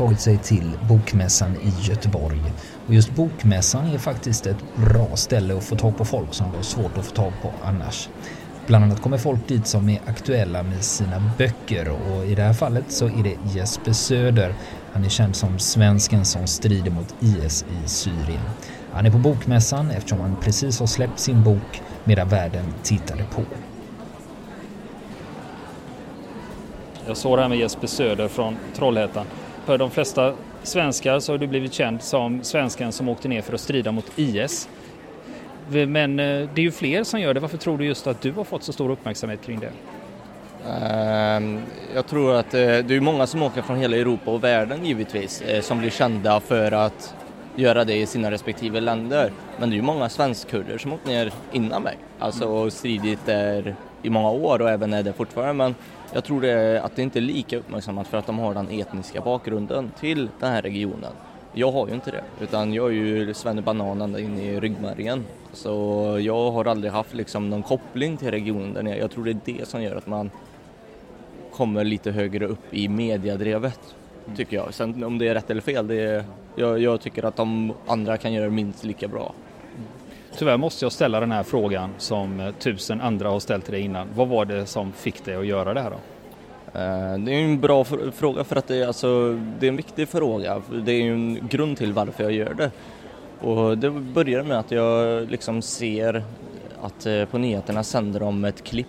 tagit sig till Bokmässan i Göteborg. Och just Bokmässan är faktiskt ett bra ställe att få tag på folk som det är svårt att få tag på annars. Bland annat kommer folk dit som är aktuella med sina böcker och i det här fallet så är det Jesper Söder. Han är känd som svensken som strider mot IS i Syrien. Han är på Bokmässan eftersom han precis har släppt sin bok medan världen tittade på. Jag såg det här med Jesper Söder från Trollhättan. För de flesta svenskar så har du blivit känd som svensken som åkte ner för att strida mot IS. Men eh, det är ju fler som gör det. Varför tror du just att du har fått så stor uppmärksamhet kring det? Ehm, jag tror att eh, det är många som åker från hela Europa och världen givetvis eh, som blir kända för att göra det i sina respektive länder. Men det är ju många svenskkurder som åkt ner innan mig, alltså och stridit där i många år och även är det fortfarande. Men jag tror det, att det inte är lika uppmärksammat för att de har den etniska bakgrunden till den här regionen. Jag har ju inte det, utan jag är ju Banan ända in i ryggmärgen. Så jag har aldrig haft liksom någon koppling till regionen där nere. Jag tror det är det som gör att man kommer lite högre upp i mediadrevet, tycker jag. Sen om det är rätt eller fel, det är, jag, jag tycker att de andra kan göra det minst lika bra. Tyvärr måste jag ställa den här frågan som eh, tusen andra har ställt till dig innan. Vad var det som fick dig att göra det här då? Eh, det är en bra fråga för att det är, alltså, det är en viktig fråga. Det är ju en grund till varför jag gör det. Och det börjar med att jag liksom ser att eh, på nyheterna sänder de ett klipp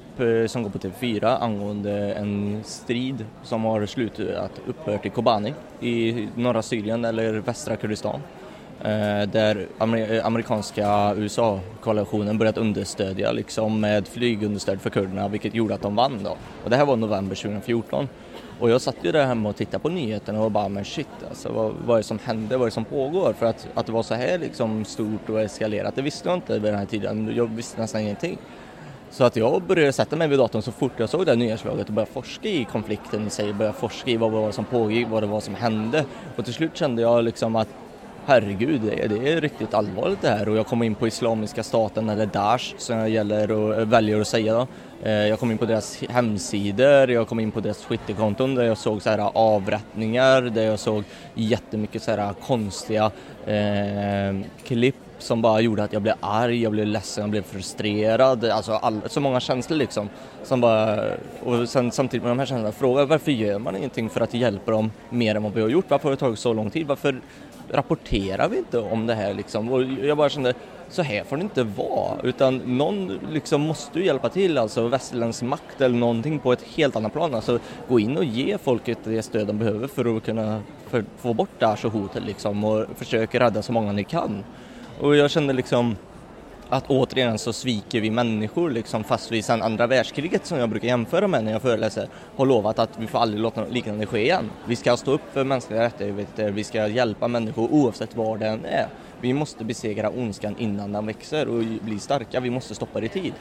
som går på TV4 angående en strid som har slutat upphört i Kobani i norra Syrien eller västra Kurdistan. Eh, där eh, amerikanska USA-koalitionen börjat understödja liksom med flygunderstöd för kurderna vilket gjorde att de vann då. Och det här var november 2014. Och jag satt ju där hemma och tittade på nyheterna och bara men shit alltså vad, vad är det som händer, vad är det som pågår? För att, att det var så här liksom stort och eskalerat, det visste jag inte vid den här tiden. Jag visste nästan ingenting. Så att jag började sätta mig vid datorn så fort jag såg det här nyhetslaget och började forska i konflikten i sig, började forska i vad det var som pågick, vad det var som hände. Och till slut kände jag liksom att herregud, det är, det är riktigt allvarligt det här och jag kom in på Islamiska staten eller Daesh som jag gäller och eh, väljer att säga då. Eh, jag kom in på deras hemsidor, jag kom in på deras Twitterkonton där jag såg så här avrättningar, där jag såg jättemycket så här konstiga eh, klipp som bara gjorde att jag blev arg, jag blev ledsen, jag blev frustrerad, alltså all, så många känslor liksom. Som bara, och sen samtidigt med de här känslorna, fråga varför gör man ingenting för att hjälpa dem mer än vad vi har gjort? Varför har det tagit så lång tid? Varför rapporterar vi inte om det här liksom? Och jag bara kände, så här får det inte vara, utan någon liksom måste ju hjälpa till, alltså västerländsk makt eller någonting på ett helt annat plan, alltså gå in och ge folket det stöd de behöver för att kunna för, få bort det här hotet liksom och försöka rädda så många ni kan. Och jag kände liksom att återigen så sviker vi människor liksom fast vi sedan andra världskriget som jag brukar jämföra med när jag föreläser har lovat att vi får aldrig låta något liknande ske igen. Vi ska stå upp för mänskliga rättigheter, vi ska hjälpa människor oavsett var den är. Vi måste besegra ondskan innan den växer och bli starka, vi måste stoppa det i tid.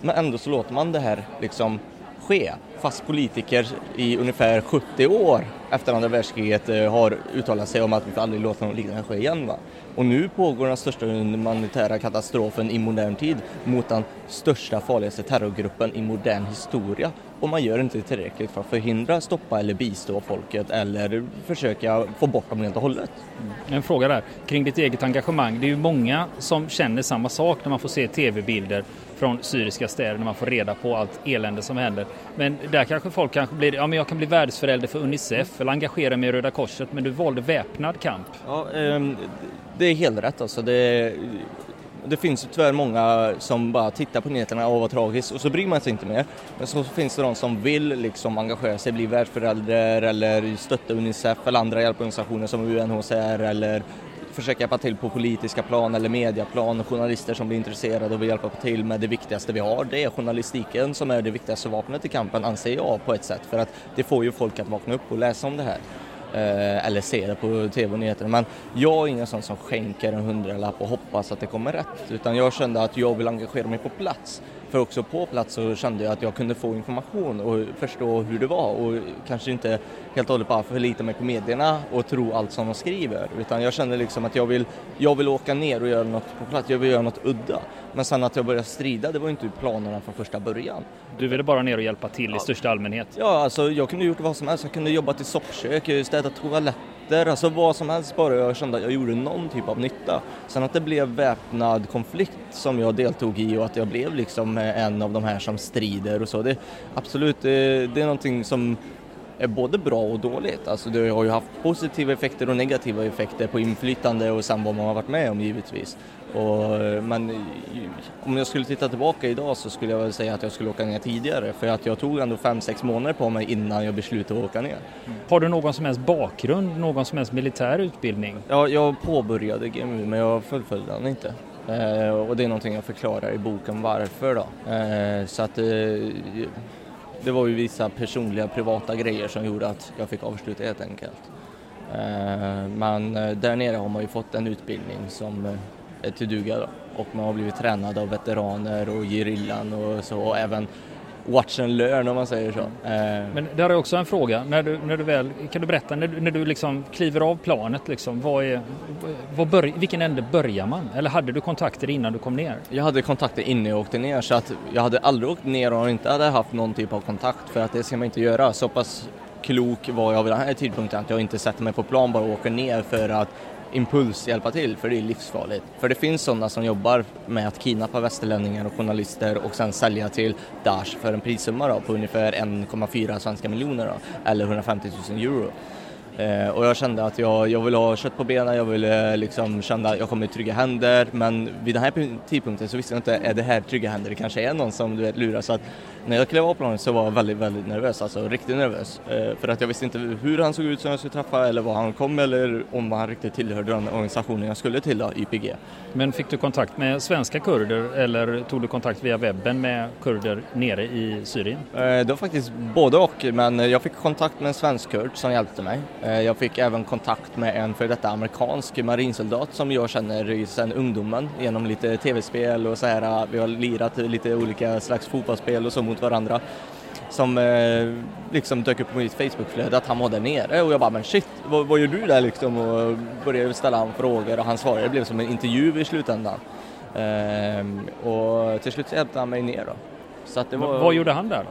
Men ändå så låter man det här liksom ske, fast politiker i ungefär 70 år efter andra världskriget eh, har uttalat sig om att vi får aldrig låta något liknande ske igen. Va? Och nu pågår den största humanitära katastrofen i modern tid mot den största, farligaste terrorgruppen i modern historia. Och man gör inte tillräckligt för att förhindra, stoppa eller bistå folket eller försöka få bort dem helt och hållet. En fråga där, kring ditt eget engagemang. Det är ju många som känner samma sak när man får se tv-bilder från syriska städer när man får reda på allt elände som händer. Men där kanske folk kanske blir, ja men jag kan bli världsförälder för Unicef eller engagera mig i Röda Korset, men du valde väpnad kamp. Ja, um, det är helt rätt alltså. Det, det finns tyvärr många som bara tittar på nyheterna och vad tragiskt och så bryr man sig inte mer. Men så finns det de som vill liksom engagera sig, bli världsförälder eller stötta Unicef eller andra hjälporganisationer som UNHCR eller försöka hjälpa till på politiska plan eller mediaplan, journalister som blir intresserade och vill hjälpa till med det viktigaste vi har. Det är journalistiken som är det viktigaste vapnet i kampen anser jag på ett sätt för att det får ju folk att vakna upp och läsa om det här. Eh, eller se det på tv och nyheterna. Men jag är ingen sån som skänker en hundralapp och hoppas att det kommer rätt. Utan jag kände att jag vill engagera mig på plats. För också på plats så kände jag att jag kunde få information och förstå hur det var och kanske inte helt och hållet bara förlita mig på medierna och tro allt som de skriver. Utan jag kände liksom att jag vill, jag vill åka ner och göra något på plats, jag vill göra något udda. Men sen att jag började strida, det var inte planerna från första början. Du ville bara ner och hjälpa till ja. i största allmänhet? Ja, alltså jag kunde gjort vad som helst. Jag kunde jobbat i soppkök, städat toaletter, alltså vad som helst bara jag kände att jag gjorde någon typ av nytta. Sen att det blev väpnad konflikt som jag deltog i och att jag blev liksom eh, en av de här som strider och så, det absolut, det, det är någonting som är både bra och dåligt. Alltså det har ju haft positiva effekter och negativa effekter på inflytande och sen vad man har varit med om givetvis. Och, men om jag skulle titta tillbaka idag så skulle jag väl säga att jag skulle åka ner tidigare för att jag tog ändå 5-6 månader på mig innan jag beslutade att åka ner. Har du någon som helst bakgrund, någon som helst militär utbildning? Ja, jag påbörjade GMU men jag fullföljde den inte. Eh, och det är någonting jag förklarar i boken varför då. Eh, så att eh, det var ju vissa personliga privata grejer som gjorde att jag fick avsluta helt enkelt. Eh, men eh, där nere har man ju fått en utbildning som eh, till duga då. och man har blivit tränad av veteraner och gerillan och så och även watch and learn om man säger så. Men där är också en fråga, när du, när du väl, kan du berätta när du, när du liksom kliver av planet, liksom, vad är, vad börj, vilken ände börjar man? Eller hade du kontakter innan du kom ner? Jag hade kontakter innan jag åkte ner så att jag hade aldrig åkt ner och inte hade haft någon typ av kontakt för att det ska man inte göra. Så pass klok var jag vid den här tidpunkten att jag inte sätter mig på plan bara och åker ner för att impuls hjälpa till, för det är livsfarligt. För det finns sådana som jobbar med att kidnappa västerlänningar och journalister och sen sälja till Daesh för en prissumma då, på ungefär 1,4 svenska miljoner då, eller 150 000 euro. Eh, och jag kände att jag, jag ville ha kött på benen, jag ville eh, liksom känna att jag kommer i trygga händer men vid den här tidpunkten så visste jag inte, är det här trygga händer? Det kanske är någon som du vet lurar så att när jag klev av planet så var jag väldigt, väldigt nervös, alltså riktigt nervös. Eh, för att jag visste inte hur han såg ut som jag skulle träffa eller var han kom eller om han riktigt tillhörde den organisationen jag skulle till, då, YPG. Men fick du kontakt med svenska kurder eller tog du kontakt via webben med kurder nere i Syrien? Eh, det var faktiskt både och, men jag fick kontakt med en svensk kurd som hjälpte mig. Eh, jag fick även kontakt med en för detta amerikansk marinsoldat som jag känner sedan ungdomen genom lite tv-spel och så här. Vi har lirat lite olika slags fotbollsspel och så mot varandra som eh, liksom dök upp på mitt Facebookflöde att han var där nere och jag bara men shit, vad, vad gör du där liksom? Och började ställa han frågor och han svarade, det blev som en intervju i slutändan. Ehm, och till slut hjälpte han mig ner då. Så att det var, vad gjorde han där då?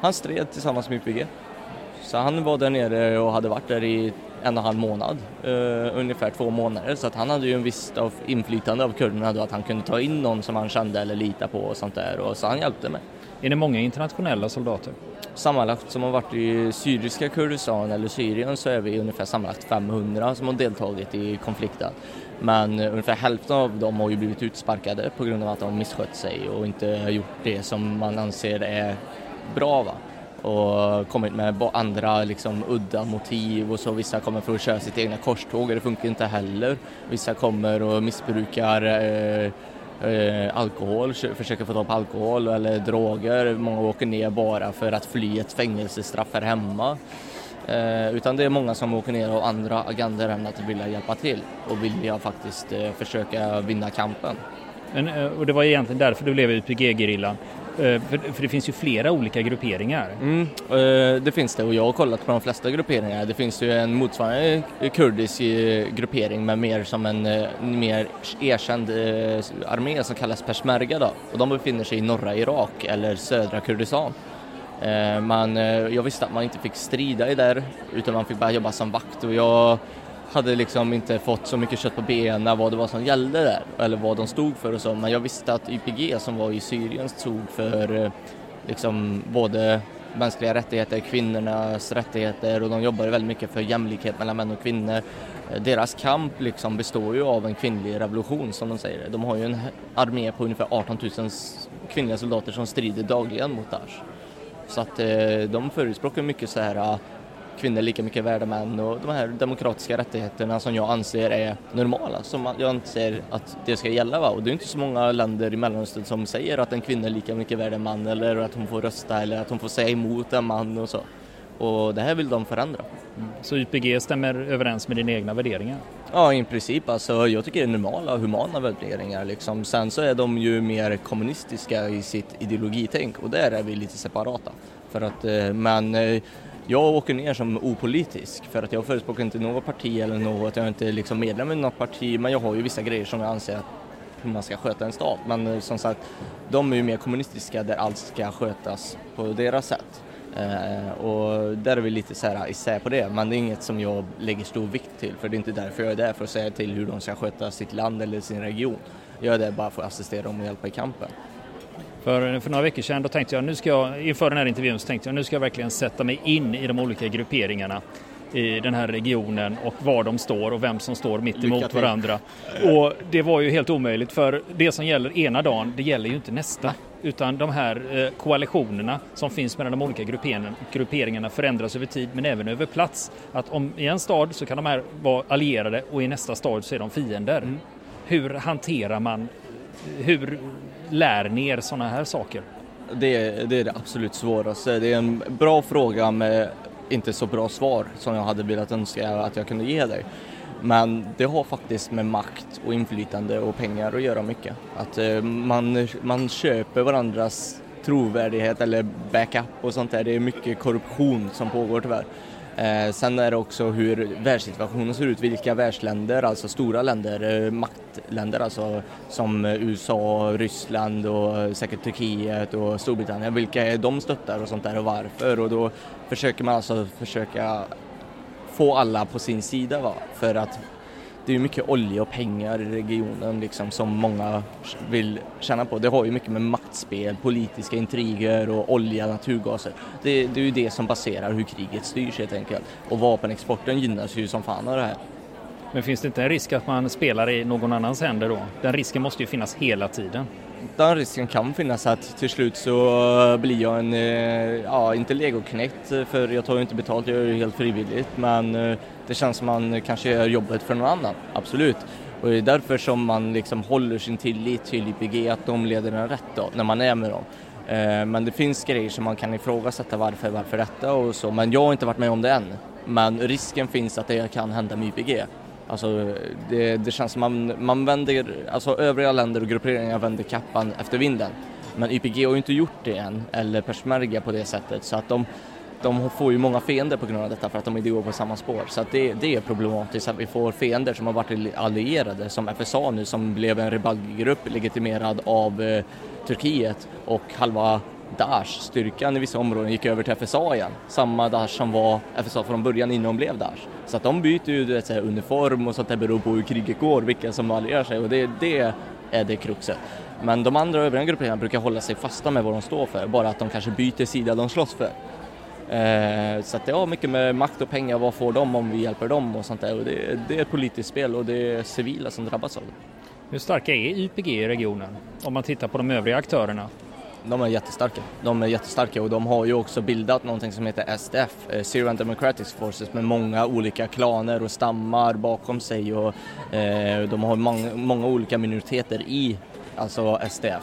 Han stred tillsammans med YPG. Så han var där nere och hade varit där i en och en halv månad, uh, ungefär två månader. Så att han hade ju en viss av inflytande av kurderna då, att han kunde ta in någon som han kände eller lita på och sånt där. Och så han hjälpte mig. Är det många internationella soldater? Sammanlagt som har varit i syriska Kurdistan eller Syrien så är vi ungefär sammanlagt 500 som har deltagit i konflikten. Men ungefär hälften av dem har ju blivit utsparkade på grund av att de misskött sig och inte gjort det som man anser är bra. Va? och kommit med andra liksom, udda motiv och så. Vissa kommer för att köra sitt egna korståg och det funkar inte heller. Vissa kommer och missbrukar eh, eh, alkohol, försöker få tag på alkohol eller droger. Många åker ner bara för att fly ett fängelsestraff här hemma. Eh, utan det är många som åker ner av andra agendor än att vilja hjälpa till och vilja faktiskt eh, försöka vinna kampen. Men, eh, och det var egentligen därför du blev UPG-gerillan? Eh, för, för, det finns ju flera olika grupperingar. Mm, eh, det finns det och jag har kollat på de flesta grupperingar. Det finns ju en motsvarande kurdisk eh, gruppering med mer som en mer erkänd armé som kallas peshmerga då. Och de befinner sig i norra Irak eller södra Kurdistan. Man, jag visste att man inte fick strida i där utan man fick bara jobba som vakt och jag hade liksom inte fått så mycket kött på benen vad det var som gällde där eller vad de stod för och så men jag visste att YPG som var i Syrien stod för eh, liksom både mänskliga rättigheter, kvinnornas rättigheter och de jobbar väldigt mycket för jämlikhet mellan män och kvinnor. Eh, deras kamp liksom består ju av en kvinnlig revolution som de säger. De har ju en armé på ungefär 18 000 kvinnliga soldater som strider dagligen mot Daesh. Så att eh, de förespråkar mycket så här kvinnor lika mycket värda män och de här demokratiska rättigheterna som jag anser är normala, som jag anser att det ska gälla. Va? Och det är inte så många länder i Mellanöstern som säger att en kvinna är lika mycket värd en man eller att hon får rösta eller att hon får säga emot en man och så. Och det här vill de förändra. Mm. Så YPG stämmer överens med dina egna värderingar? Ja, i princip. Alltså, jag tycker det är normala, humana värderingar. Liksom. Sen så är de ju mer kommunistiska i sitt ideologitänk och där är vi lite separata. För att, eh, men eh, jag åker ner som opolitisk för att jag förespråkar inte något parti eller något, jag är inte liksom medlem i något parti men jag har ju vissa grejer som jag anser att hur man ska sköta en stat. Men eh, som sagt, de är ju mer kommunistiska där allt ska skötas på deras sätt. Eh, och där är vi lite så här isär på det, men det är inget som jag lägger stor vikt till för det är inte därför jag är där för att säga till hur de ska sköta sitt land eller sin region. Jag är där bara för att assistera dem och hjälpa i kampen. För, för några veckor sedan då tänkte jag, nu ska jag, inför den här intervjun så tänkte jag nu ska jag verkligen sätta mig in i de olika grupperingarna i den här regionen och var de står och vem som står mitt emot varandra. Och det var ju helt omöjligt för det som gäller ena dagen, det gäller ju inte nästa. Utan de här eh, koalitionerna som finns mellan de olika grupperingarna förändras över tid men även över plats. Att om i en stad så kan de här vara allierade och i nästa stad så är de fiender. Mm. Hur hanterar man, hur lär ni er sådana här saker? Det, det är det absolut svåraste. Det är en bra fråga med inte så bra svar som jag hade velat önska att jag kunde ge dig. Men det har faktiskt med makt och inflytande och pengar att göra mycket. Att eh, man, man köper varandras trovärdighet eller backup och sånt där. Det är mycket korruption som pågår tyvärr. Eh, sen är det också hur världssituationen ser ut, vilka världsländer, alltså stora länder, eh, maktländer alltså som USA, Ryssland och säkert Turkiet och Storbritannien, vilka är de stöttar och sånt där och varför och då försöker man alltså försöka få alla på sin sida va? för att det är mycket olja och pengar i regionen liksom, som många vill tjäna på. Det har ju mycket med maktspel, politiska intriger och olja, naturgaser. Det, det är ju det som baserar hur kriget styrs helt enkelt. Och vapenexporten gynnas ju som fan av det här. Men finns det inte en risk att man spelar i någon annans händer då? Den risken måste ju finnas hela tiden den risken kan finnas att till slut så eh, blir jag en, eh, ja inte legoknekt eh, för jag tar ju inte betalt, jag gör det helt frivilligt men det känns som man kanske gör jobbet för någon annan, absolut. Och det är därför som man liksom håller sin tillit till IPG, att de leder en rätt då, när man är med dem. Men det finns grejer som man kan ifrågasätta varför, varför detta och så, men jag har inte varit med om det än. Men risken finns att det kan hända med IPG. Alltså det, det känns som man, man vänder, alltså övriga länder och grupperingar vänder kappan efter vinden. Men YPG har ju inte gjort det än, eller Peshmerga på det sättet, så att de, de får ju många fiender på grund av detta för att de inte går på samma spår. Så att det, det är problematiskt att vi får fiender som har varit allierade, som FSA nu som blev en rebellgrupp legitimerad av eh, Turkiet och halva Daesh-styrkan i vissa områden gick över till FSA igen. Samma Daesh som var FSA från början innan de blev Daesh. Så att de byter ju vet, så uniform och sånt där beror på hur kriget går, vilka som allierar sig och det, det är det kruxet. Men de andra övriga grupperna brukar hålla sig fasta med vad de står för, bara att de kanske byter sida de slåss för. Eh, så att det har mycket med makt och pengar, vad får de om vi hjälper dem och sånt där. Och det, det är ett politiskt spel och det är civila som drabbas av det. Hur starka är YPG i regionen om man tittar på de övriga aktörerna? De är jättestarka. De är jättestarka och de har ju också bildat någonting som heter SDF, eh, Syrian Democratic Forces, med många olika klaner och stammar bakom sig och eh, de har många, många olika minoriteter i alltså SDF.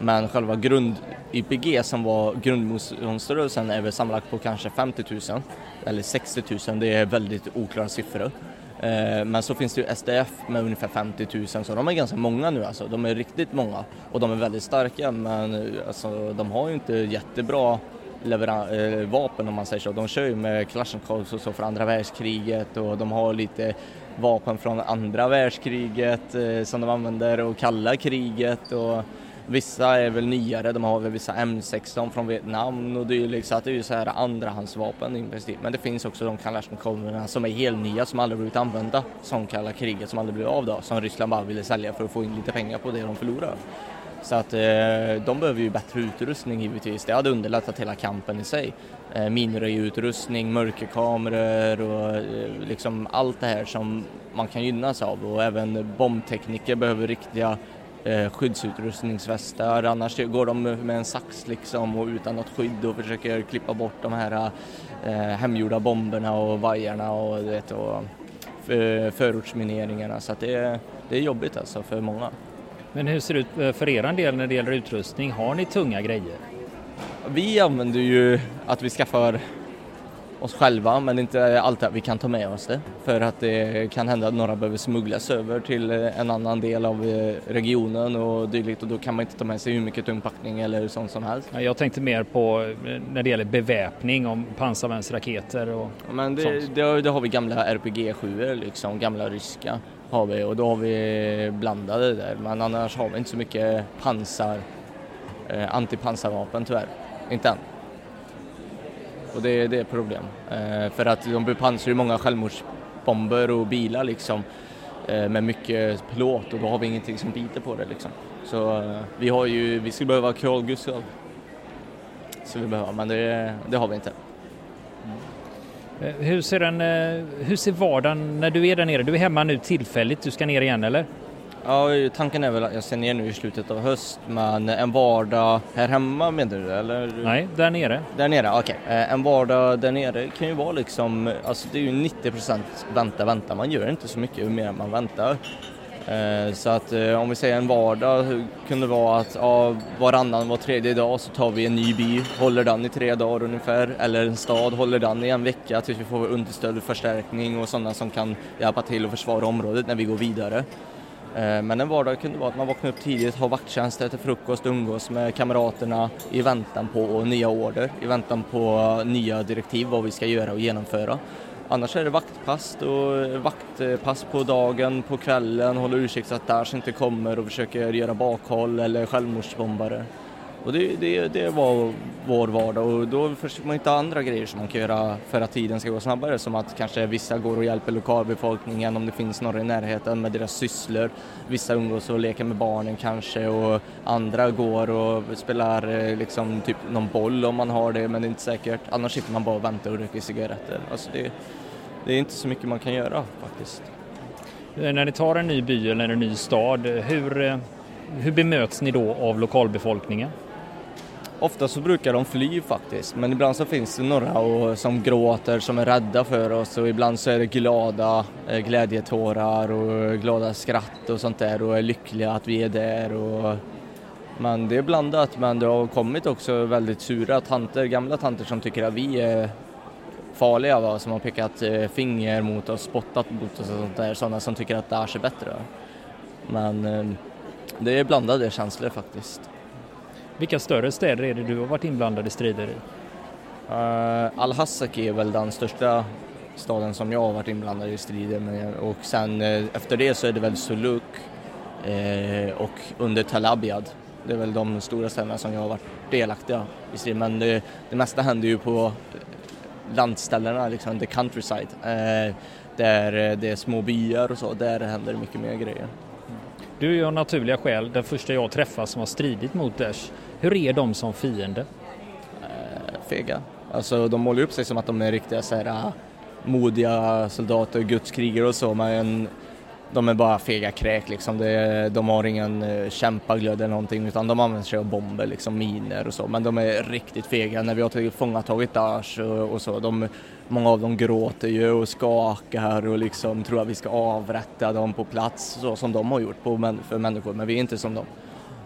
Men själva grund YPG som var grundmotståndsrörelsen är väl sammanlagt på kanske 50 000 eller 60 000, det är väldigt oklara siffror. Eh, men så finns det ju SDF med ungefär 50 000 så de är ganska många nu alltså. De är riktigt många och de är väldigt starka men eh, alltså, de har ju inte jättebra leveran- eh, vapen om man säger så. De kör ju med Klasjnikovs och så för andra världskriget och de har lite vapen från andra världskriget som de använder och kalla kriget och Vissa är väl nyare, de har väl vissa M16 från Vietnam och dylikt liksom, så att det är ju så här andrahandsvapen i princip. Men det finns också de kalasjnikoverna som är helt nya som aldrig blivit använda som kalla kriget som aldrig blev av då, som Ryssland bara ville sälja för att få in lite pengar på det de förlorar. Så att eh, de behöver ju bättre utrustning givetvis. Det hade underlättat hela kampen i sig. Eh, minröjutrustning, mörkerkameror och eh, liksom allt det här som man kan gynnas av och även bombtekniker behöver riktiga eh, skyddsutrustningsvästar, annars går de med en sax liksom och utan något skydd och försöker klippa bort de här eh, hemgjorda bomberna och vajarna och, vet, och för, förortsmineringarna så det, det är jobbigt alltså för många. Men hur ser det ut eh, för er del när det gäller utrustning? Har ni tunga grejer? Vi använder ju att vi skaffar oss själva men inte alltid att vi kan ta med oss det för att det kan hända att några behöver smugglas över till en annan del av regionen och dylikt och då kan man inte ta med sig hur mycket tungpackning eller sånt som helst. Jag tänkte mer på när det gäller beväpning om pansarvärnsraketer och men det, sånt. Det, det har vi gamla RPG 7 liksom, gamla ryska har vi och då har vi blandade där men annars har vi inte så mycket pansar, eh, antipansarvapen tyvärr, inte än. Och det, det är ett problem eh, för att de bepansrar ju många självmordsbomber och bilar liksom eh, med mycket plåt och då har vi ingenting som biter på det liksom. Så eh, vi har ju, vi skulle behöva Carl Gustav. Så vi behöver, men det, det har vi inte. Mm. Eh, hur ser, den, eh, hur ser vardagen när du är där nere? Du är hemma nu tillfälligt, du ska ner igen eller? Ja, tanken är väl att jag ska ner nu i slutet av höst, men en vardag här hemma menar du eller? Nej, där nere. Där nere, okej. Okay. Eh, en vardag där nere kan ju vara liksom, alltså det är ju 90 vänta, vänta, man gör inte så mycket ju mer man väntar. Eh, så att eh, om vi säger en vardag kunde det vara att ja, varannan, var tredje dag så tar vi en ny by, håller den i tre dagar ungefär, eller en stad håller den i en vecka tills vi får understöd, förstärkning och sådana som kan hjälpa till att försvara området när vi går vidare. Eh, men en vardag kunde vara att man vaknar upp tidigt, har vakttjänst, äter frukost, umgås med kamraterna i väntan på nya order, i väntan på nya direktiv vad vi ska göra och genomföra. Annars är det vaktpass, och vaktpass på dagen, på kvällen, håller utkik så att Daesh inte kommer och försöker göra bakhåll eller självmordsbombare. Och det, det, det var vår vardag och då försöker man hitta andra grejer som man kan göra för att tiden ska gå snabbare som att kanske vissa går och hjälper lokalbefolkningen om det finns några i närheten med deras sysslor. Vissa umgås och leker med barnen kanske och andra går och spelar eh, liksom typ någon boll om man har det men det är inte säkert. Annars sitter man bara och väntar och röker cigaretter. Alltså det, det är inte så mycket man kan göra faktiskt. Eh, när ni tar en ny by eller en ny stad, eh, hur, hur bemöts ni då av lokalbefolkningen? Ofta så brukar de fly faktiskt, men ibland så finns det några som gråter, som är rädda för oss och ibland så är det glada eh, glädjetårar och glada skratt och sånt där och är lyckliga att vi är där. Och... Men det är blandat, men det har kommit också väldigt sura tanter, gamla tanter som tycker att vi är farliga va, som har pekat eh, finger mot oss, spottat mot oss och sånt där, sådana som tycker att Daesh är bättre. Men eh, det är blandade känslor faktiskt. Vilka större städer är det du har varit inblandad i strider i? Uh, Al-Hassaki är väl den största staden som jag har varit inblandad i strider med och sen uh, efter det så är det väl Suluk uh, och under Tal Abyad. Det är väl de stora städerna som jag har varit delaktiga i strider men det, det mesta händer ju på landställena, liksom the countryside, eh, där det är små byar och så, där händer mycket mer grejer. Du är ju av naturliga skäl den första jag träffar som har stridit mot Daesh. Hur är de som fiende? Eh, fega. Alltså de målar upp sig som att de är riktiga så här, ah, modiga soldater, gudskrigare och så men de är bara fega kräk liksom. De har ingen eh, kämpaglöd eller någonting utan de använder sig av bomber, liksom miner och så. Men de är riktigt fega när vi har tillfångatagit Daesh och, och så. De, många av dem gråter ju och skakar och liksom tror att vi ska avrätta dem på plats så som de har gjort på, för människor, men vi är inte som dem.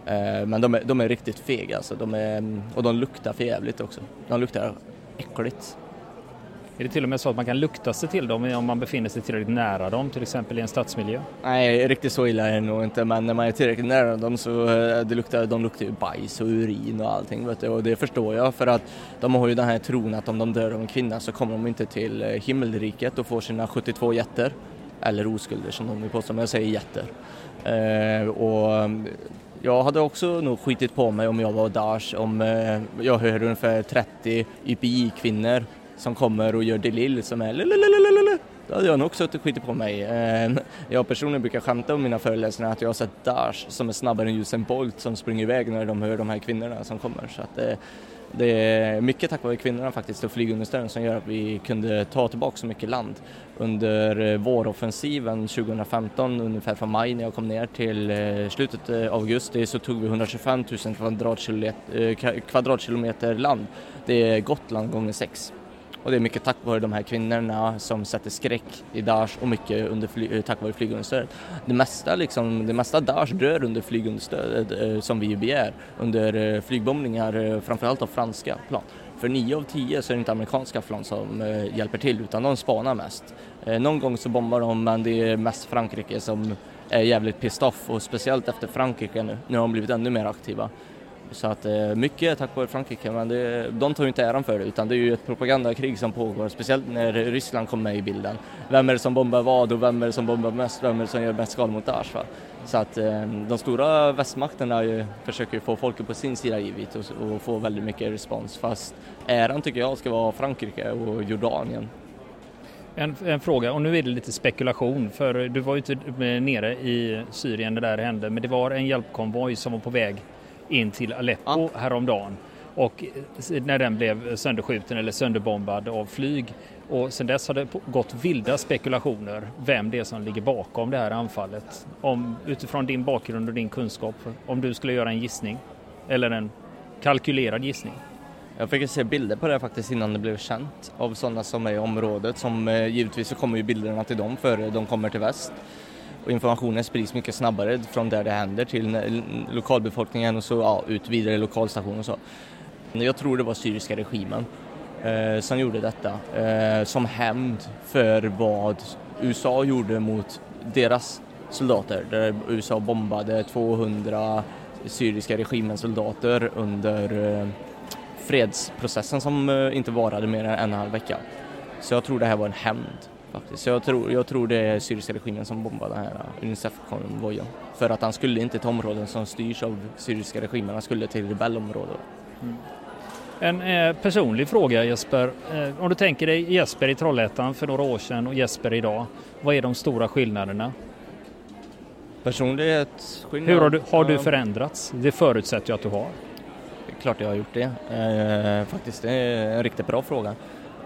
Uh, men de är, de är riktigt fega alltså. De är, och de luktar för jävligt också. De luktar äckligt. Är det till och med så att man kan lukta sig till dem om man befinner sig tillräckligt nära dem, till exempel i en stadsmiljö? Nej, riktigt så illa är det nog inte, men när man är tillräckligt nära dem så eh, det luktar, de luktar ju bajs och urin och allting, vet du, och det förstår jag för att de har ju den här tron att om de dör av en kvinna så kommer de inte till eh, himmelriket och får sina 72 jätter, eller oskulder som de vill påstå, men jag säger jätter. Eh, och jag hade också nog skitit på mig om jag var Daesh om eh, jag hör ungefär 30 YPI-kvinnor som kommer och gör Delil som är lalalala. Då hade jag nog också skitit på mig. Eh, jag personligen brukar skämta om mina föreläsningar att jag har sett Daesh som är snabbare än Usain Bolt som springer iväg när de hör de här kvinnorna som kommer. Så att eh, det, är mycket tack vare kvinnorna faktiskt och flygunderstöden som gör att vi kunde ta tillbaka så mycket land. Under eh, våroffensiven 2015, ungefär från maj när jag kom ner till eh, slutet av augusti så tog vi 125 000 kvadratkilometer, kvadratkilometer land. Det är Gotland gånger sex. Och det är mycket tack vare de här kvinnorna som sätter skräck i Daesh och mycket under fly, eh, tack vare flygunderstödet. Det mesta, liksom, det mesta Daesh dör under flygunderstödet eh, som vi begär, under eh, flygbombningar, eh, framförallt av franska plan. För nio av tio så är det inte amerikanska plan som eh, hjälper till utan de spanar mest. Eh, någon gång så bombar de men det är mest Frankrike som är jävligt pissed off och speciellt efter Frankrike nu. Nu har de blivit ännu mer aktiva. Så att eh, mycket tack vare Frankrike, men det, de tar ju inte äran för det utan det är ju ett propagandakrig som pågår, speciellt när Ryssland kommer med i bilden. Vem är det som bombar vad och vem är det som bombar mest, vem är det som gör mest skada mot Daesh? Va? Så att eh, de stora västmakterna ju, försöker få folket på sin sida givet och, och få väldigt mycket respons fast äran tycker jag ska vara Frankrike och Jordanien. En, en, fråga, och nu är det lite spekulation, för du var ju inte nere i Syrien när det där hände, men det var en hjälpkonvoj som var på väg in till Aleppo ja. häromdagen. Och när den blev sönderskjuten eller sönderbombad av flyg. Och sedan dess har det gått vilda spekulationer vem det är som ligger bakom det här anfallet. Om, utifrån din bakgrund och din kunskap, om du skulle göra en gissning. Eller en kalkylerad gissning. Jag fick se bilder på det faktiskt innan det blev känt av sådana som är i området. Som eh, givetvis så kommer ju bilderna till dem före de kommer till väst och informationen sprids mycket snabbare från där det händer till lokalbefolkningen och så ja, ut vidare i lokalstationer och så. Jag tror det var syriska regimen eh, som gjorde detta eh, som hämnd för vad USA gjorde mot deras soldater där USA bombade 200 syriska regimens soldater under eh, fredsprocessen som eh, inte varade mer än en och en halv vecka. Så jag tror det här var en hämnd faktiskt. Jag tror, jag tror det är syriska regimen som bombar den här Unicef-konvojen. För att han skulle inte till områden som styrs av syriska regimen, han skulle till rebellområden. Mm. En eh, personlig fråga Jesper. Eh, om du tänker dig Jesper i Trollhättan för några år sedan och Jesper idag. Vad är de stora skillnaderna? Personlighet, skillnad. Hur har du, har du förändrats? Det förutsätter jag att du har. Klart jag har gjort det. Eh, faktiskt, det är en riktigt bra fråga.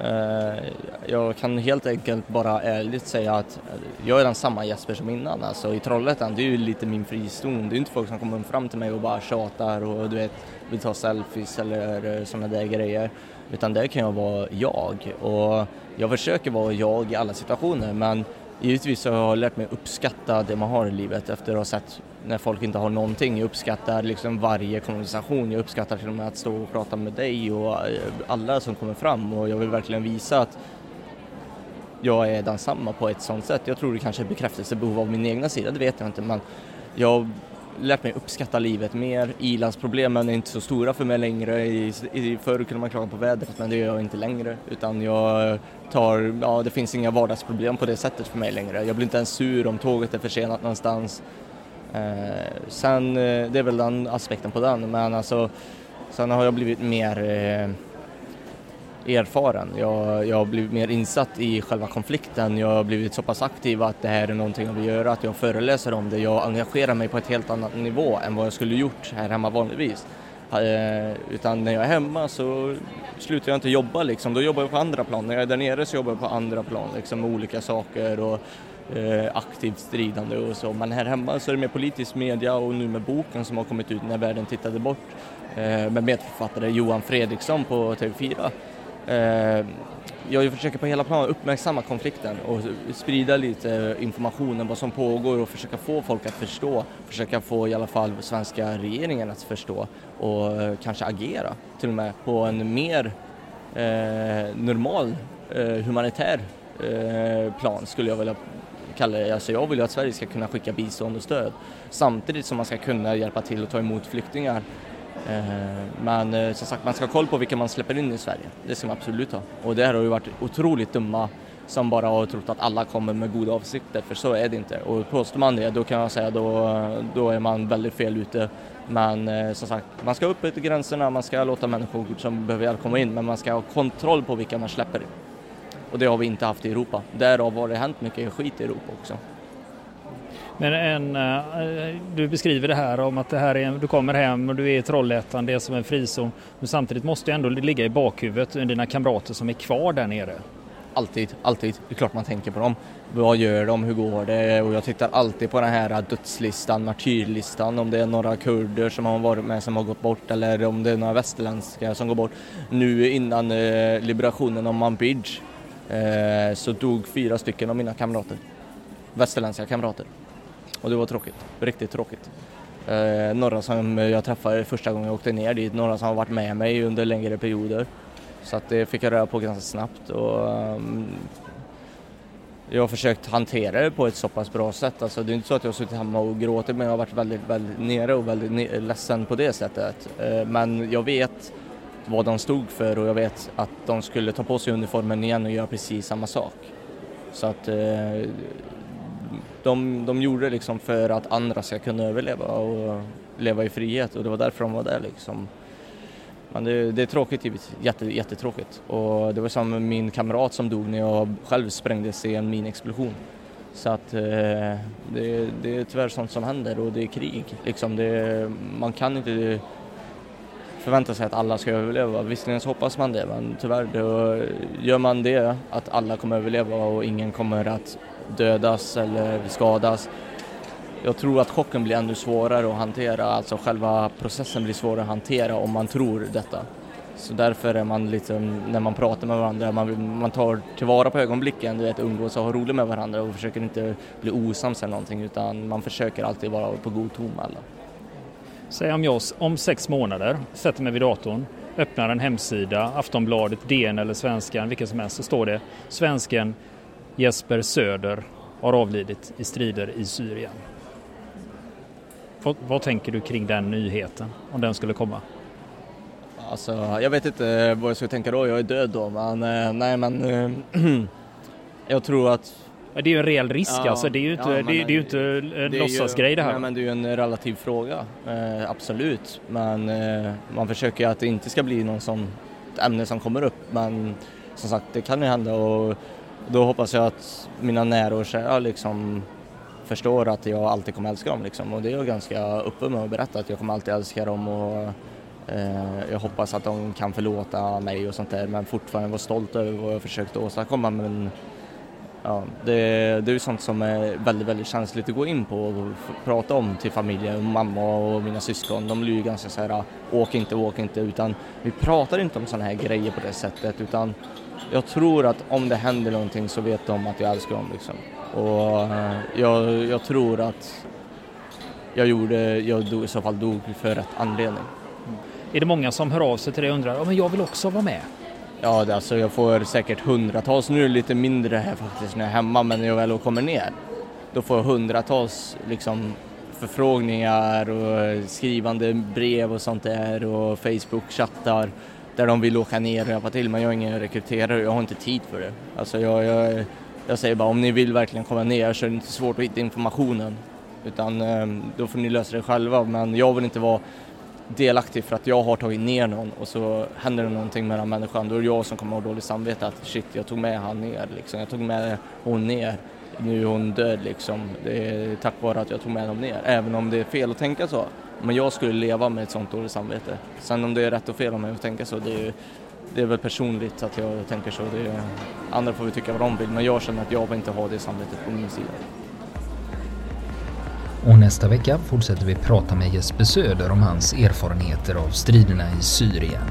Eh, jag kan helt enkelt bara ärligt säga att eh, jag är den samma Jesper som innan. Alltså i Trollhättan, det är ju lite min frizon. Det är inte folk som kommer fram till mig och bara tjatar och du vet, vill ta selfies eller eh, sådana där grejer. Utan där kan jag vara jag och jag försöker vara jag i alla situationer men givetvis har jag lärt mig uppskatta det man har i livet efter att ha sett när folk inte har någonting. Jag uppskattar liksom varje konversation, jag uppskattar till och med att stå och prata med dig och eh, alla som kommer fram och jag vill verkligen visa att jag är densamma på ett sånt sätt. Jag tror det kanske är bekräftelsebehov av min egna sida, det vet jag inte men jag har lärt mig uppskatta livet mer. Ilandsproblemen är inte så stora för mig längre. I, i, förr kunde man klaga på vädret men det gör jag inte längre utan jag tar, ja det finns inga vardagsproblem på det sättet för mig längre. Jag blir inte ens sur om tåget är försenat någonstans. Eh, sen, eh, det är väl den aspekten på den, men alltså sen har jag blivit mer eh, erfaren. Jag, jag har blivit mer insatt i själva konflikten. Jag har blivit så pass aktiv att det här är någonting jag vill göra, att jag föreläser om det. Jag engagerar mig på ett helt annat nivå än vad jag skulle gjort här hemma vanligtvis. Eh, utan när jag är hemma så slutar jag inte jobba liksom, då jobbar jag på andra plan. När jag är där nere så jobbar jag på andra plan liksom med olika saker och eh, aktivt stridande och så. Men här hemma så är det mer politisk media och nu med boken som har kommit ut när världen tittade bort eh, med medförfattare Johan Fredriksson på TV4. Eh, jag försöker på hela planen uppmärksamma konflikten och sprida lite information om vad som pågår och försöka få folk att förstå, försöka få i alla fall svenska regeringen att förstå och eh, kanske agera till och med på en mer eh, normal eh, humanitär eh, plan skulle jag vilja kallar det. Alltså jag vill ju att Sverige ska kunna skicka bistånd och stöd samtidigt som man ska kunna hjälpa till att ta emot flyktingar. Eh, men eh, som sagt, man ska ha koll på vilka man släpper in i Sverige. Det ska man absolut ha. Och där har ju varit otroligt dumma som bara har trott att alla kommer med goda avsikter, för så är det inte. Och påstår man det, då kan jag säga då, då är man väldigt fel ute. Men eh, som sagt, man ska upp till gränserna, man ska låta människor som behöver hjälp komma in, men man ska ha kontroll på vilka man släpper in. Och det har vi inte haft i Europa. Därav har det hänt mycket skit i Europa också. Men en, eh, du beskriver det här om att det här är, du kommer hem och du är i Trollhättan, det är som en frizon. Men samtidigt måste det ändå ligga i bakhuvudet dina kamrater som är kvar där nere. Alltid, alltid. Det är klart man tänker på dem. Vad gör de? Hur går det? Och jag tittar alltid på den här dödslistan, martyrlistan, om det är några kurder som har varit med som har gått bort eller om det är några västerländska som går bort. Nu innan eh, liberationen av Manbij eh, så dog fyra stycken av mina kamrater, västerländska kamrater. Och det var tråkigt, riktigt tråkigt. Eh, några som jag träffade första gången jag åkte ner dit, några som har varit med mig under längre perioder. Så att det fick jag röra på ganska snabbt och um, jag har försökt hantera det på ett så pass bra sätt. Alltså, det är inte så att jag har suttit hemma och gråtit men jag har varit väldigt, väldigt nere och väldigt ne ledsen på det sättet. Eh, men jag vet vad de stod för och jag vet att de skulle ta på sig uniformen igen och göra precis samma sak. Så att eh, de, de gjorde det liksom för att andra ska kunna överleva och leva i frihet och det var därför de var där liksom. Men det, det är tråkigt givetvis, Jätte, jättetråkigt. Och det var som min kamrat som dog när jag själv sprängdes i en minexplosion. Så att eh, det, det är tyvärr sånt som händer och det är krig. Liksom det, man kan inte förvänta sig att alla ska överleva. Visserligen så hoppas man det men tyvärr då gör man det att alla kommer överleva och ingen kommer att dödas eller skadas. Jag tror att chocken blir ännu svårare att hantera, alltså själva processen blir svårare att hantera om man tror detta. Så därför är man lite, när man pratar med varandra, man, man tar tillvara på ögonblicken, du vet, umgås och ha roligt med varandra och försöker inte bli osams eller någonting utan man försöker alltid vara på god ton med alla. Säg om jag om sex månader sätter mig vid datorn, öppnar en hemsida, Aftonbladet, DN eller Svenskan, vilken som helst, så står det Svensken Jesper Söder har avlidit i strider i Syrien. Vad, vad, tänker du kring den nyheten, om den skulle komma? Alltså, jag vet inte eh, vad jag skulle tänka då, jag är död då, men eh, nej men eh, jag tror att det är ju en reell risk ja, alltså, det är ju inte, ja, det, det, är ju inte en låtsasgrej det här. Nej, men det är ju en relativ fråga, eh, absolut. Men eh, man försöker ju att det inte ska bli någon sån ämne som kommer upp, men som sagt det kan ju hända och då hoppas jag att mina nära och kära liksom förstår att jag alltid kommer älska dem liksom. och det är jag ganska öppen med att berätta att jag kommer alltid älska dem och eh, jag hoppas att de kan förlåta mig och sånt där men fortfarande vara stolt över vad jag försökt åstadkomma men ja, det, det är ju sånt som är väldigt, väldigt känsligt att gå in på och prata om till familjen, mamma och mina syskon. De blir ju ganska så här, ah, åk inte, åk inte, utan vi pratar inte om sådana här grejer på det sättet utan jag tror att om det händer någonting så vet de att jag älskar dem liksom. Och eh, jag, jag tror att jag gjorde, jag dog, i så fall dog för rätt anledning. Mm. Är det många som hör av sig till dig och undrar, ja men jag vill också vara med? Ja, alltså jag får säkert hundratals, nu är det lite mindre här faktiskt när jag är hemma, men när jag väl kommer ner, då får jag hundratals liksom förfrågningar och skrivande brev och sånt där och Facebook-chattar där de vill åka ner och hjälpa till men jag är ingen rekryterare. Och jag har inte tid för det. Alltså jag, jag, jag säger bara om ni vill verkligen komma ner så är det inte svårt att hitta informationen. Utan ehm, då får ni lösa det själva. Men jag vill inte vara delaktig för att jag har tagit ner någon och så händer det någonting med den människan då är det jag som kommer ha dåligt samvete att shit jag tog med han ner liksom. jag tog med hon ner nu är hon död liksom det är tack vare att jag tog med dem ner även om det är fel att tänka så men jag skulle leva med ett sånt dåligt samvete. Sen om det är rätt och fel av mig att tänka så, det är, det är väl personligt att jag tänker så. Det är, andra får väl tycka vad de vill, men jag känner att jag vill inte ha det samvetet på min sida. Och nästa vecka fortsätter vi prata med Jesper Söder om hans erfarenheter av striderna i Syrien.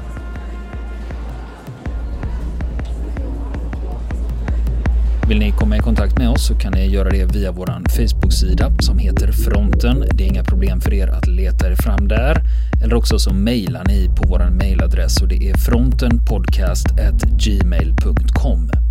Vill ni komma i kontakt med oss så kan ni göra det via vår Facebook-sida som heter Fronten. Det är inga problem för er att leta er fram där. Eller också så mejlar ni på vår mejladress och det är frontenpodcast.gmail.com.